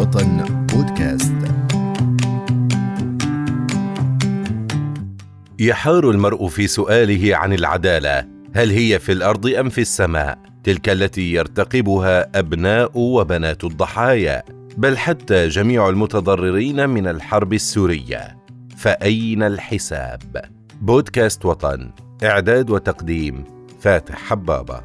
وطن بودكاست. يحار المرء في سؤاله عن العدالة هل هي في الأرض أم في السماء؟ تلك التي يرتقبها أبناء وبنات الضحايا بل حتى جميع المتضررين من الحرب السورية. فأين الحساب؟ بودكاست وطن إعداد وتقديم فاتح حبابة.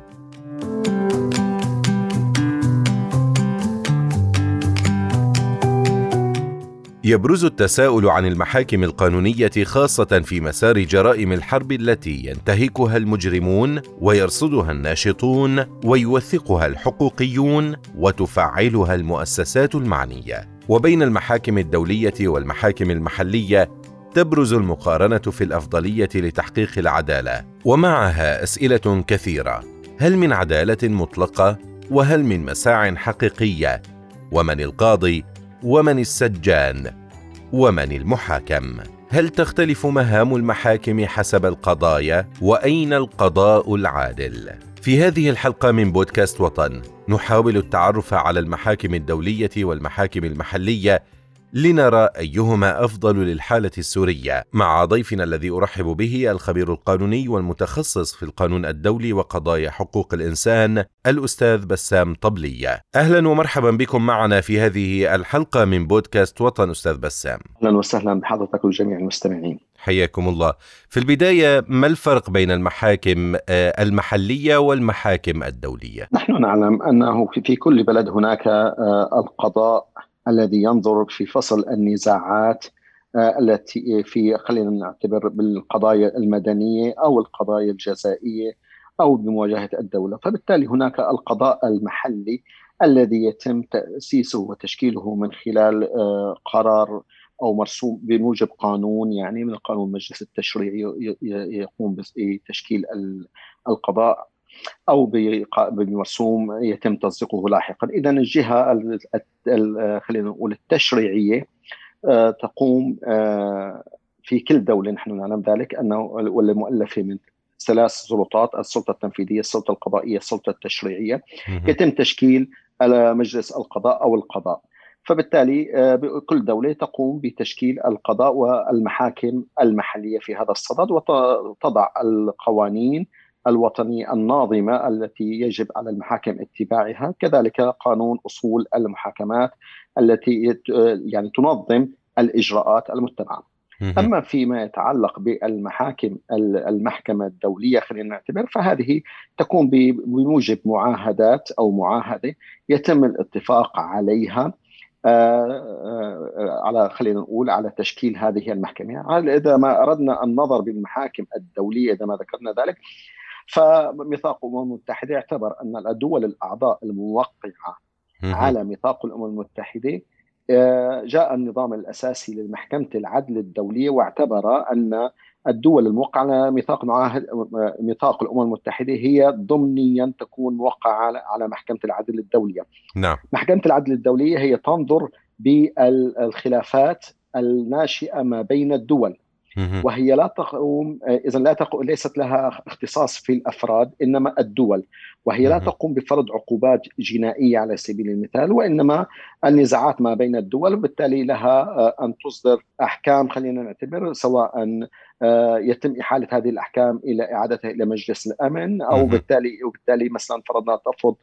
يبرز التساؤل عن المحاكم القانونية خاصة في مسار جرائم الحرب التي ينتهكها المجرمون ويرصدها الناشطون ويوثقها الحقوقيون وتفعلها المؤسسات المعنية. وبين المحاكم الدولية والمحاكم المحلية تبرز المقارنة في الأفضلية لتحقيق العدالة. ومعها أسئلة كثيرة. هل من عدالة مطلقة؟ وهل من مساع حقيقية؟ ومن القاضي؟ ومن السجان؟ ومن المحاكم؟ هل تختلف مهام المحاكم حسب القضايا؟ وأين القضاء العادل؟ في هذه الحلقة من بودكاست وطن نحاول التعرف على المحاكم الدولية والمحاكم المحلية لنرى أيهما أفضل للحالة السورية. مع ضيفنا الذي أرحب به الخبير القانوني والمتخصص في القانون الدولي وقضايا حقوق الإنسان الأستاذ بسام طبليه أهلا ومرحبا بكم معنا في هذه الحلقة من بودكاست وطن. أستاذ بسام. أهلا وسهلا بحضرتك وجميع المستمعين حياكم الله. في البداية ما الفرق بين المحاكم آه، المحلية والمحاكم الدولية؟ نحن نعلم أنه في كل بلد هناك آه، القضاء الذي ينظر في فصل النزاعات آه، التي في خلينا نعتبر بالقضايا المدنية أو القضايا الجزائية أو بمواجهة الدولة، فبالتالي هناك القضاء المحلي الذي يتم تأسيسه وتشكيله من خلال آه، قرار أو مرسوم بموجب قانون يعني من القانون المجلس التشريعي يقوم بتشكيل القضاء. أو بمرسوم يتم تصديقه لاحقا. اذا الجهة خلينا نقول التشريعية آه، تقوم آه، في كل دولة نحن نعلم ذلك انه واللي مؤلفه من ثلاث سلطات السلطة التنفيذية، السلطة القضائية، السلطة التشريعية. يتم تشكيل مجلس القضاء أو القضاء. فبالتالي آه، كل دولة تقوم بتشكيل القضاء والمحاكم المحلية في هذا الصدد وتضع القوانين الوطنية الناظمة التي يجب على المحاكم اتباعها، كذلك قانون أصول المحاكمات التي يعني تنظم الإجراءات المتبعة. أما فيما يتعلق بالمحاكم المحكمة الدولية خلينا نعتبر فهذه تكون بموجب معاهدات أو معاهدة يتم الاتفاق عليها آه، آه، على خلينا نقول على تشكيل هذه المحكمة، إذا ما أردنا النظر بالمحاكم الدولية إذا ما ذكرنا ذلك فميثاق الأمم المتحدة يعتبر أن الدول الأعضاء الموقعة على ميثاق الأمم المتحدة آه، جاء النظام الأساسي لمحكمة العدل الدولية واعتبر أن الدول الموقعة على ميثاق معاهد ميثاق الأمم المتحدة هي ضمنيا تكون موقعة على محكمة العدل الدولية. نعم. محكمة العدل الدولية هي تنظر بالخلافات الناشئة ما بين الدول وهي لا تقوم اذا لا تقوم ليست لها اختصاص في الأفراد إنما الدول. وهي لا تقوم بفرض عقوبات جنائية على سبيل المثال وإنما النزاعات ما بين الدول وبالتالي لها آه، أن تصدر أحكام خلينا نعتبر سواء آه، يتم إحالة هذه الأحكام إلى إعادتها إلى مجلس الأمن أو بالتالي وبالتالي مثلا فرضنا تفرض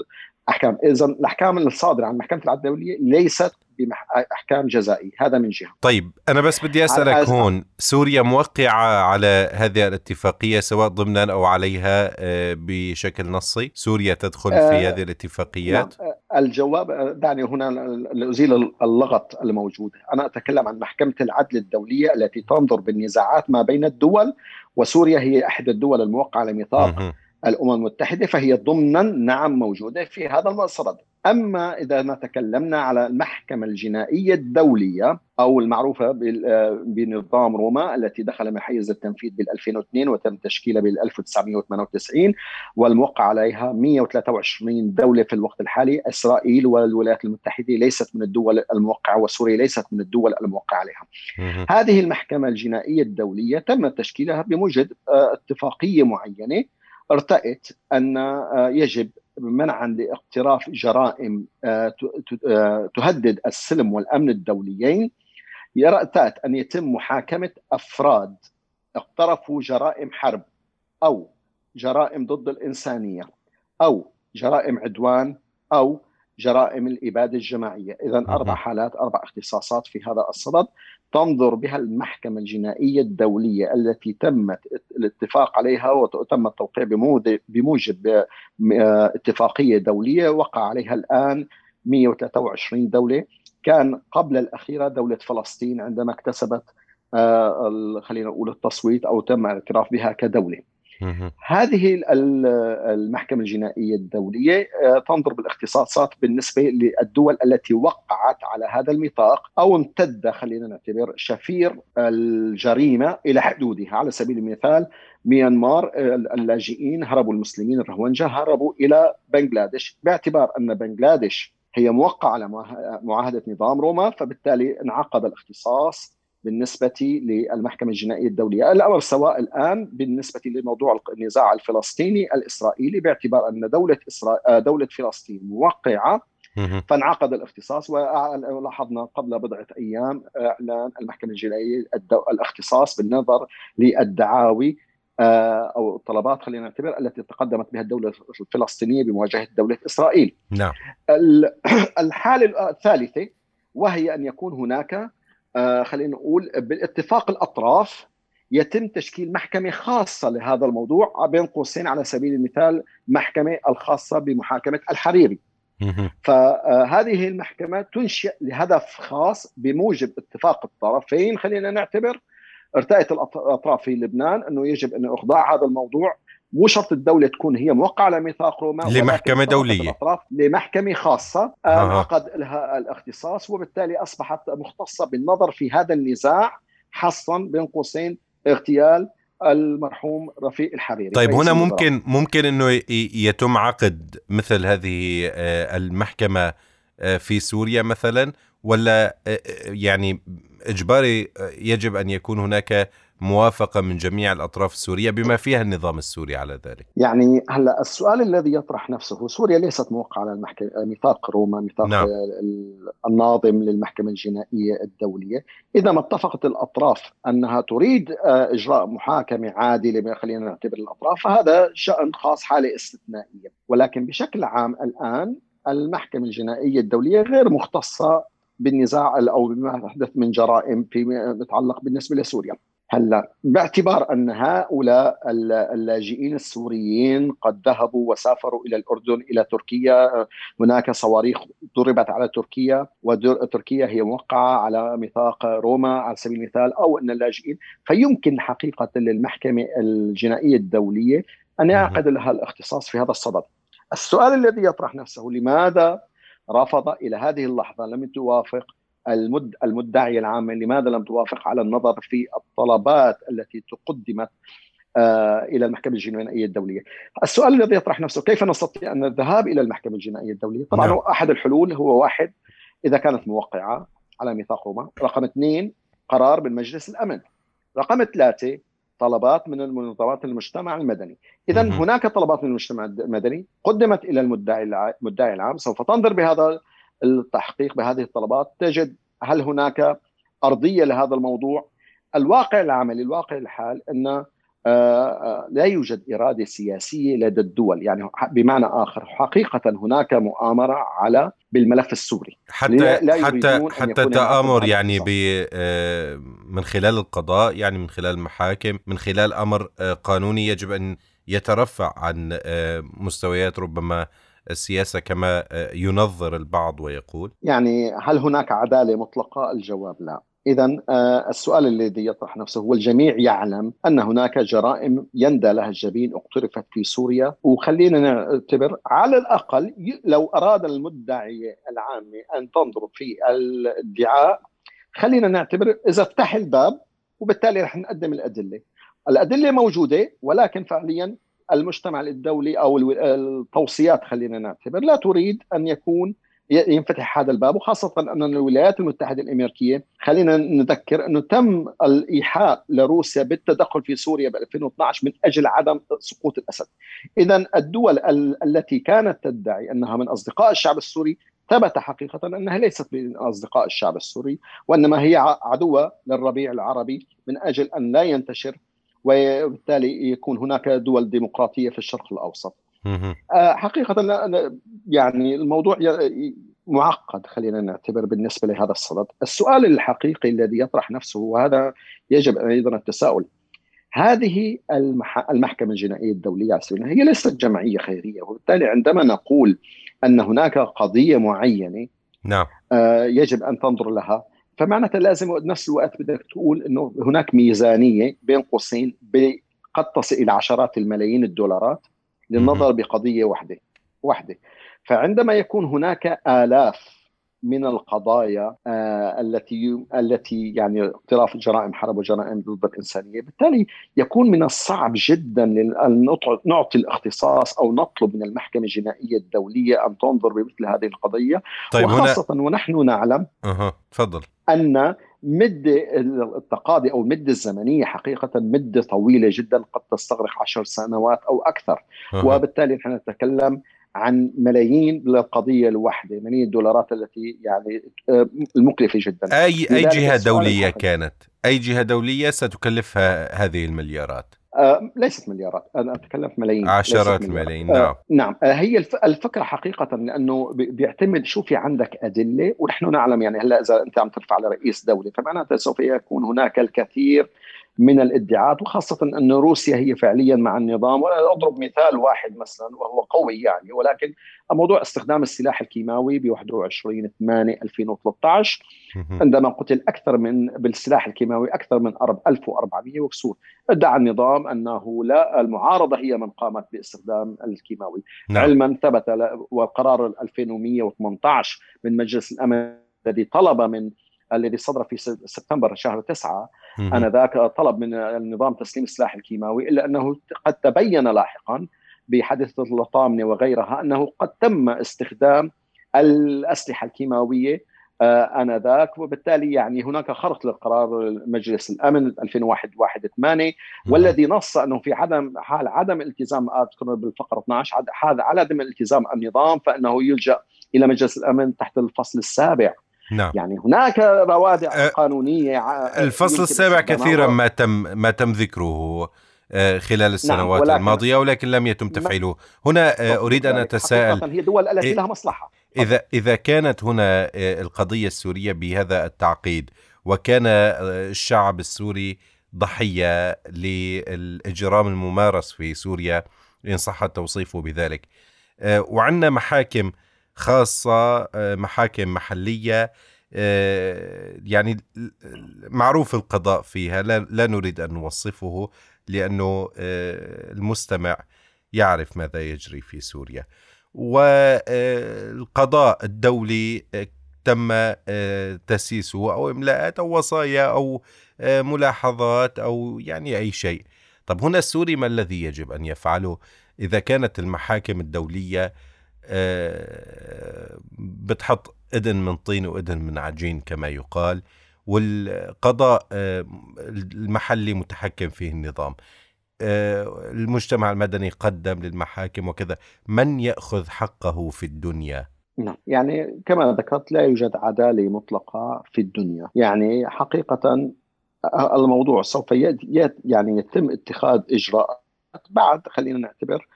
أحكام. اذا الأحكام الصادرة عن محكمة العدل الدولية ليست باحكام جزائية. هذا من جهة. طيب أنا بس بدي أسألك هون سوريا موقعة على هذه الاتفاقية سواء ضمنا أو عليها آه، بشكل نصي؟ سوريا تدخل في آه، هذه الاتفاقيات نعم. الجواب دعني هنا لأزيل اللغط الموجود أنا أتكلم عن محكمة العدل الدولية التي تنظر بالنزاعات ما بين الدول وسوريا هي إحدى الدول الموقعة على ميثاق الأمم المتحدة فهي ضمنا نعم موجودة في هذا الصدد أما إذا ما تكلمنا على المحكمة الجنائية الدولية أو المعروفة بنظام روما التي دخل من حيز التنفيذ بال 2002 وتم تشكيلها بال 1998 والموقع عليها 123 دولة في الوقت الحالي. إسرائيل والولايات المتحدة ليست من الدول الموقعة وسوريا ليست من الدول الموقعة عليها. هذه المحكمة الجنائية الدولية تم تشكيلها بموجب اتفاقية معينة ارتأت أن يجب منعا لاقتراف جرائم آه، آه، تهدد السلم والأمن الدوليين. يرأتات أن يتم محاكمة أفراد اقترفوا جرائم حرب أو جرائم ضد الإنسانية أو جرائم عدوان أو جرائم الإبادة الجماعية، اذا أربع حالات أربع اختصاصات في هذا الصدد تنظر بها المحكمة الجنائية الدولية التي تمت الاتفاق عليها وتم التوقيع بموجب اتفاقية دولية وقع عليها الآن 123 دولة كان قبل الأخيرة دولة فلسطين عندما اكتسبت آه، خلينا نقول التصويت أو تم الاعتراف بها كدولة. هذه المحكمة الجنائية الدولية آه، تنظر بالاختصاصات بالنسبة للدول التي وقعت على هذا الميثاق أو امتد خلينا نعتبر شفير الجريمة إلى حدودها. على سبيل المثال ميانمار آه، اللاجئين هربوا المسلمين الروهنجا هربوا إلى بنغلاديش. باعتبار أن بنغلاديش هي موقعة على معاهدة نظام روما فبالتالي انعقد الاختصاص بالنسبة للمحكمة الجنائية الدولية الأمر سواء الآن بالنسبة لموضوع النزاع الفلسطيني الإسرائيلي باعتبار أن دولة إسرا... آه، دولة فلسطين موقعة فانعقد الاختصاص ولاحظنا قبل بضعة أيام إعلان المحكمة الجنائية الدو... الاختصاص بالنظر للدعاوي آه، أو الطلبات خلينا نعتبر التي تقدمت بها الدولة الفلسطينية بمواجهة دولة إسرائيل. نعم. الحالة الثالثة وهي أن يكون هناك خلينا نقول بالاتفاق الأطراف يتم تشكيل محكمة خاصة لهذا الموضوع بين قوسين على سبيل المثال محكمة الخاصة بمحاكمة الحريري. فهذه المحكمة تنشئ لهدف خاص بموجب اتفاق الطرفين خلينا نعتبر ارتأت الأطراف في لبنان أنه يجب أن اخضاع هذا الموضوع مو شرط الدولة تكون هي موقعة على ميثاق روما لمحكمة دولية. الأطراف لمحكمة خاصة. عقد لها الاختصاص وبالتالي أصبحت مختصة بالنظر في هذا النزاع حصا بين قوسين اغتيال المرحوم رفيق الحريري. طيب هنا ممكن ممكن إنه يتم عقد مثل هذه آه، المحكمة آه، في سوريا مثلا ولا آه، يعني إجباري يجب أن يكون هناك موافقة من جميع الأطراف السورية بما فيها النظام السوري على ذلك. يعني هلا السؤال الذي يطرح نفسه سوريا ليست موقعة على المحكمه ميثاق روما ميثاق نعم. الناظم للمحكمة الجنائية الدولية، إذا ما اتفقت الأطراف أنها تريد آه، إجراء محاكمة عادلة خلينا نعتبر الأطراف فهذا شأن خاص حالة استثنائية، ولكن بشكل عام الآن المحكمة الجنائية الدولية غير مختصة بالنزاع أو بما حدث من جرائم فيما يتعلق بالنسبة لسوريا. هلا باعتبار أن هؤلاء اللاجئين السوريين قد ذهبوا وسافروا إلى الأردن إلى تركيا. هناك صواريخ ضربت على تركيا وتركيا هي موقعة على ميثاق روما على سبيل المثال أو أن اللاجئين فيمكن حقيقة للمحكمة الجنائية الدولية أن يعقد لها الاختصاص في هذا الصدد. السؤال الذي يطرح نفسه لماذا رفض إلى هذه اللحظة؟ لم توافق. المد المدعية العامة لماذا لم توافق على النظر في الطلبات التي تقدمت آه إلى المحكمة الجنائيه الدولية. السؤال الذي يطرح نفسه كيف نستطيع أن الذهاب إلى المحكمة الجنائيه الدولية؟ طبعا نعم. أحد الحلول هو واحد إذا كانت موقعة على ميثاق روما، رقم اثنين قرار من مجلس الأمن. رقم ثلاثة طلبات من المنظمات المجتمع المدني اذا هناك طلبات من المجتمع المدني قدمت إلى المدعي المدعي العام سوف تنظر بهذا التحقيق بهذه الطلبات. تجد هل هناك أرضية لهذا الموضوع؟ الواقع العملي الواقع الحال أن آه، آه، لا يوجد إرادة سياسية لدى الدول. يعني بمعنى آخر حقيقة هناك مؤامرة على بالملف السوري. حتى لا حتى حتى تآمر يعني ب آه، من خلال القضاء يعني من خلال المحاكم من خلال أمر قانوني يجب أن يترفع عن مستويات ربما السياسة كما آه، ينظر البعض ويقول؟ يعني هل هناك عدالة مطلقة؟ الجواب لا. إذا آه، السؤال الذي يطرح نفسه هو الجميع يعلم أن هناك جرائم يندى لها الجبين اقترفت في سوريا وخلينا نعتبر على الأقل لو أراد المدعي العام أن تنظر في الادعاء خلينا نعتبر إذا افتح الباب وبالتالي رح نقدم الأدلة الأدلة موجودة ولكن فعليا المجتمع الدولي أو التوصيات خلينا نعتبر لا تريد أن يكون ينفتح هذا الباب وخاصة أن الولايات المتحدة الأمريكية خلينا نذكر أنه تم الإيحاء لروسيا بالتدخل في سوريا ب 2012 من أجل عدم سقوط الأسد. إذا الدول التي كانت تدعي أنها من أصدقاء الشعب السوري ثبت حقيقة أنها ليست من أصدقاء الشعب السوري وإنما هي عدوة للربيع العربي من أجل أن لا ينتشر وبالتالي يكون هناك دول ديمقراطية في الشرق الأوسط. آه، حقيقة يعني الموضوع معقد خلينا نعتبر بالنسبة لهذا الصدد. السؤال الحقيقي الذي يطرح نفسه وهذا يجب أيضا التساؤل هذه المحكمة الجنائية الدولية هي ليست جمعية خيرية وبالتالي عندما نقول أن هناك قضية معينة نعم. آه، يجب أن تنظر لها فمعناتها لازم بنفس الوقت بدك تقول إنه هناك ميزانية بين قوسين قد تصل إلى عشرات الملايين الدولارات للنظر بقضية واحدة واحدة. فعندما يكون هناك آلاف من القضايا آه التي التي يعني اقتراف جرائم حرب وجرائم ضد الإنسانية، بالتالي يكون من الصعب جدا أن نعطي الاختصاص أو نطلب من المحكمة الجنائية الدولية أن تنظر بمثل هذه القضية. طيب وخاصة هنا... ونحن نعلم أها تفضل. أن مدة التقاضي أو المدة الزمنية حقيقة مدة طويلة جدا قد تستغرق عشر سنوات أو أكثر. أه. وبالتالي نحن نتكلم عن ملايين للقضية الواحده ملايين الدولارات التي يعني آه، المكلفة جدا. أي أي جهة دولية كانت؟ أي جهة دولية ستكلفها هذه المليارات؟ آه ليست مليارات أنا أتكلم في ملايين عشرات الملايين نعم آه نعم. آه هي الفكرة حقيقة لأنه بيعتمد شو في عندك أدلة؟ ونحن نعلم يعني هلأ إذا أنت عم ترفع لرئيس دولة فمعناتها سوف يكون هناك الكثير من الادعاءات وخاصة أن روسيا هي فعليا مع النظام. وأنا أضرب مثال واحد مثلا وهو قوي يعني ولكن موضوع استخدام السلاح الكيماوي ب 21 8 2013 عندما قتل أكثر من بالسلاح الكيماوي أكثر من 1400 وكسور. ادعى النظام أنه لا المعارضة هي من قامت باستخدام الكيماوي. نعم. علما ثبت وقرار 2118 من مجلس الأمن الذي طلب من الذي صدر في سبتمبر شهر تسعة. آنذاك طلب من النظام تسليم السلاح الكيماوي إلا أنه قد تبين لاحقا بحادثة اللطامنة وغيرها أنه قد تم استخدام الأسلحة الكيماوية آه، آنذاك. وبالتالي يعني هناك خرق لقرار مجلس الأمن 2001 8 والذي نص أنه في عدم حال عدم التزام أذكر بالفقرة 12 حال عدم التزام النظام فإنه يلجأ إلى مجلس الأمن تحت الفصل السابع. نعم. يعني هناك روادع أه قانونية الفصل السابع كثيرا ما تم ما تم ذكره أه، خلال نعم، السنوات نعم الماضية ولكن لم يتم تفعيله. هنا أه، أريد أن أتساءل. هي دول التي لها مصلحة. اذا إذا كانت هنا أه، القضية السورية بهذا التعقيد وكان الشعب السوري ضحية للإجرام الممارس في سوريا إن صح توصيفه بذلك. وعندنا محاكم خاصة آه، محاكم محلية آه، يعني معروف القضاء فيها. لا نريد أن نوصفه لأنه آه، المستمع يعرف ماذا يجري في سوريا. والقضاء الدولي تم تسييسه أو إملاءات أو وصايا أو ملاحظات أو يعني أي شيء. طب هنا السوري ما الذي يجب أن يفعله؟ إذا كانت المحاكم الدولية آه، بتحط إذن من طين وإذن من عجين كما يقال والقضاء آه، المحلي متحكم فيه النظام. آه، المجتمع المدني قدم للمحاكم وكذا. من يأخذ حقه في الدنيا؟ نعم يعني كما ذكرت لا يوجد عدالة مطلقة في الدنيا. يعني حقيقة الموضوع سوف يعني يتم اتخاذ إجراءات بعد خلينا نعتبر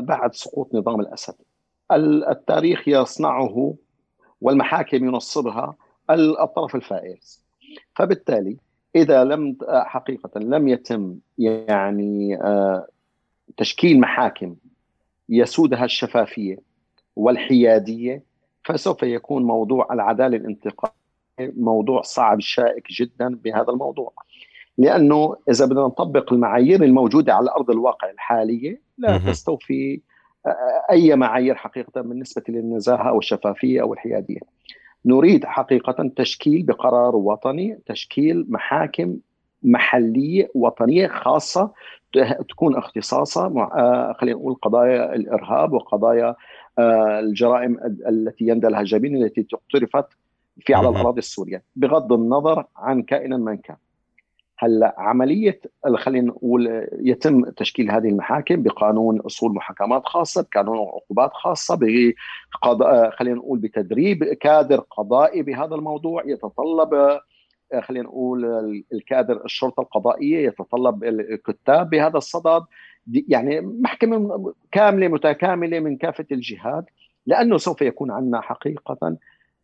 بعد سقوط نظام الأسد. التاريخ يصنعه والمحاكم ينصبها الطرف الفائز. فبالتالي إذا لم حقيقة لم يتم يعني آه، تشكيل محاكم يسودها الشفافية والحيادية فسوف يكون موضوع العدالة الانتقالية موضوع صعب شائك جدا بهذا الموضوع. لأنه إذا بدنا نطبق المعايير الموجودة على أرض الواقع الحالية لا تستوفي أي معايير حقيقة بالنسبة للنزاهة أو الشفافية أو الحيادية. نريد حقيقة تشكيل بقرار وطني، تشكيل محاكم محلية وطنية خاصة تكون اختصاصها خلينا نقول قضايا الإرهاب وقضايا الجرائم التي يندى لها جبين التي اقترفت في على الأراضي السورية بغض النظر عن كائنا من كان. هلا عملية خلينا نقول يتم تشكيل هذه المحاكم بقانون أصول محاكمات خاصة بقانون عقوبات خاصة بقضاء خلينا نقول بتدريب كادر قضائي بهذا الموضوع. يتطلب خلينا نقول الكادر الشرطة القضائية يتطلب الكتاب بهذا الصدد. يعني محكمة كاملة متكاملة من كافة الجهات لأنه سوف يكون عندنا حقيقة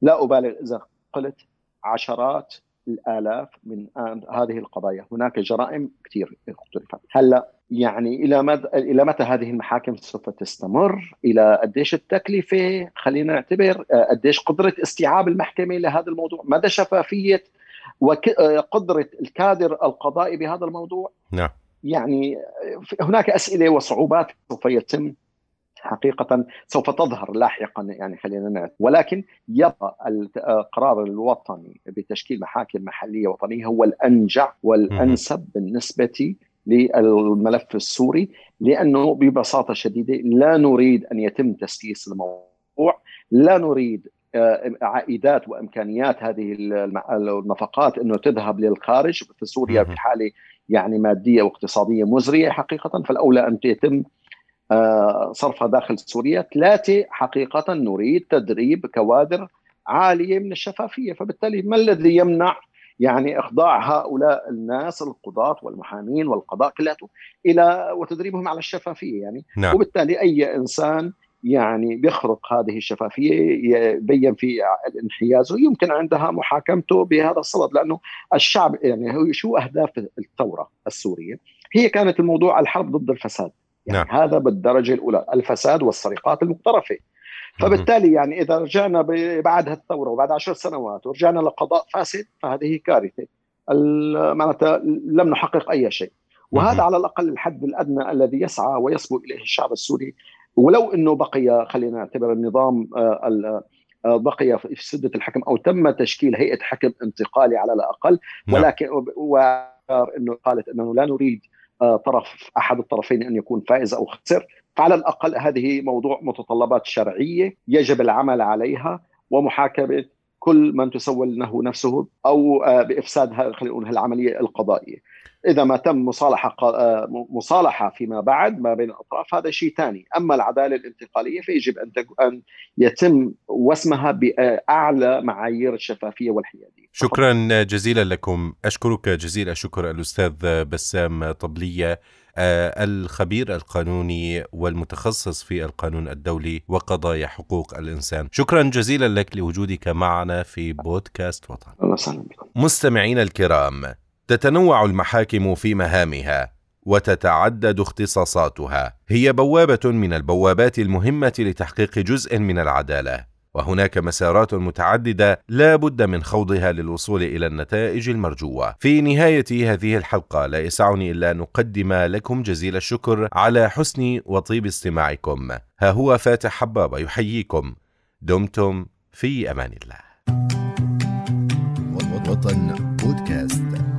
لا أبالغ إذا قلت عشرات الآلاف من هذه القضايا، هناك جرائم كثير اختلفت، هلأ يعني إلى مدى إلى متى هذه المحاكم سوف تستمر؟ إلى قديش التكلفة؟ خلينا نعتبر قديش قدرة استيعاب المحكمة لهذا الموضوع، مدى شفافية وقدره الكادر القضائي بهذا الموضوع؟ نعم يعني هناك أسئلة وصعوبات سوف يتم حقيقة سوف تظهر لاحقا يعني خلينا نعرف. ولكن يبقى القرار الوطني بتشكيل محاكم محلية وطنية هو الأنجع والأنسب بالنسبة للملف السوري لأنه ببساطة شديدة لا نريد أن يتم تسييس الموضوع لا نريد آه، عائدات وإمكانيات هذه النفقات إنه تذهب للخارج في سوريا في حالة يعني مادية واقتصادية مزرية حقيقة فالأولى أن يتم صرفها داخل سوريا. ثلاثة حقيقة نريد تدريب كوادر عالية من الشفافية. فبالتالي ما الذي يمنع يعني إخضاع هؤلاء الناس القضاة والمحامين والقضاء كلياته إلى وتدريبهم على الشفافية يعني؟ نعم. وبالتالي أي إنسان يعني بيخرق هذه الشفافية يبين في الانحياز ويمكن عندها محاكمته بهذا الصدد لأنه الشعب يعني شو أهداف الثورة السورية؟ هي كانت الموضوع الحرب ضد الفساد. يعني نعم. هذا بالدرجة الأولى الفساد والسرقات المقترفة. فبالتالي يعني إذا رجعنا بعد الثورة وبعد عشر سنوات ورجعنا لقضاء فاسد فهذه كارثة. معناتها لم نحقق أي شيء. وهذا على الأقل الحد الأدنى الذي يسعى ويصبو إليه الشعب السوري. ولو إنه بقي خلينا نعتبر النظام آه، آه، بقي في سدة الحكم أو تم تشكيل هيئة حكم انتقالي على الأقل نعم. ولكن إنه قالت إنه لا نريد طرف أحد الطرفين أن يكون فائز أو خسر فعلى الأقل هذه موضوع متطلبات شرعية يجب العمل عليها ومحاكمة كل من تسول له نفسه أو آه، بإفساد خلينا نقول العملية القضائية. إذا ما تم مصالحة آه، مصالحة فيما بعد ما بين الأطراف هذا شيء ثاني، أما العدالة الانتقالية فيجب أن أن يتم وسمها بأعلى معايير الشفافية والحيادية. شكرا جزيلا لكم، أشكرك جزيل الشكر الأستاذ بسام طبلية آه، الخبير القانوني والمتخصص في القانون الدولي وقضايا حقوق الإنسان. شكرا جزيلا لك لوجودك معنا في بودكاست وطن. مستمعين الكرام تتنوع المحاكم في مهامها وتتعدد اختصاصاتها. هي بوابة من البوابات المهمة لتحقيق جزء من العدالة وهناك مسارات متعددة لا بد من خوضها للوصول إلى النتائج المرجوة. في نهاية هذه الحلقة لا يسعني إلا أن أقدم لكم جزيل الشكر على حسن وطيب استماعكم. ها هو فاتح حبابه يحييكم. دمتم في أمان الله. وطن بودكاست.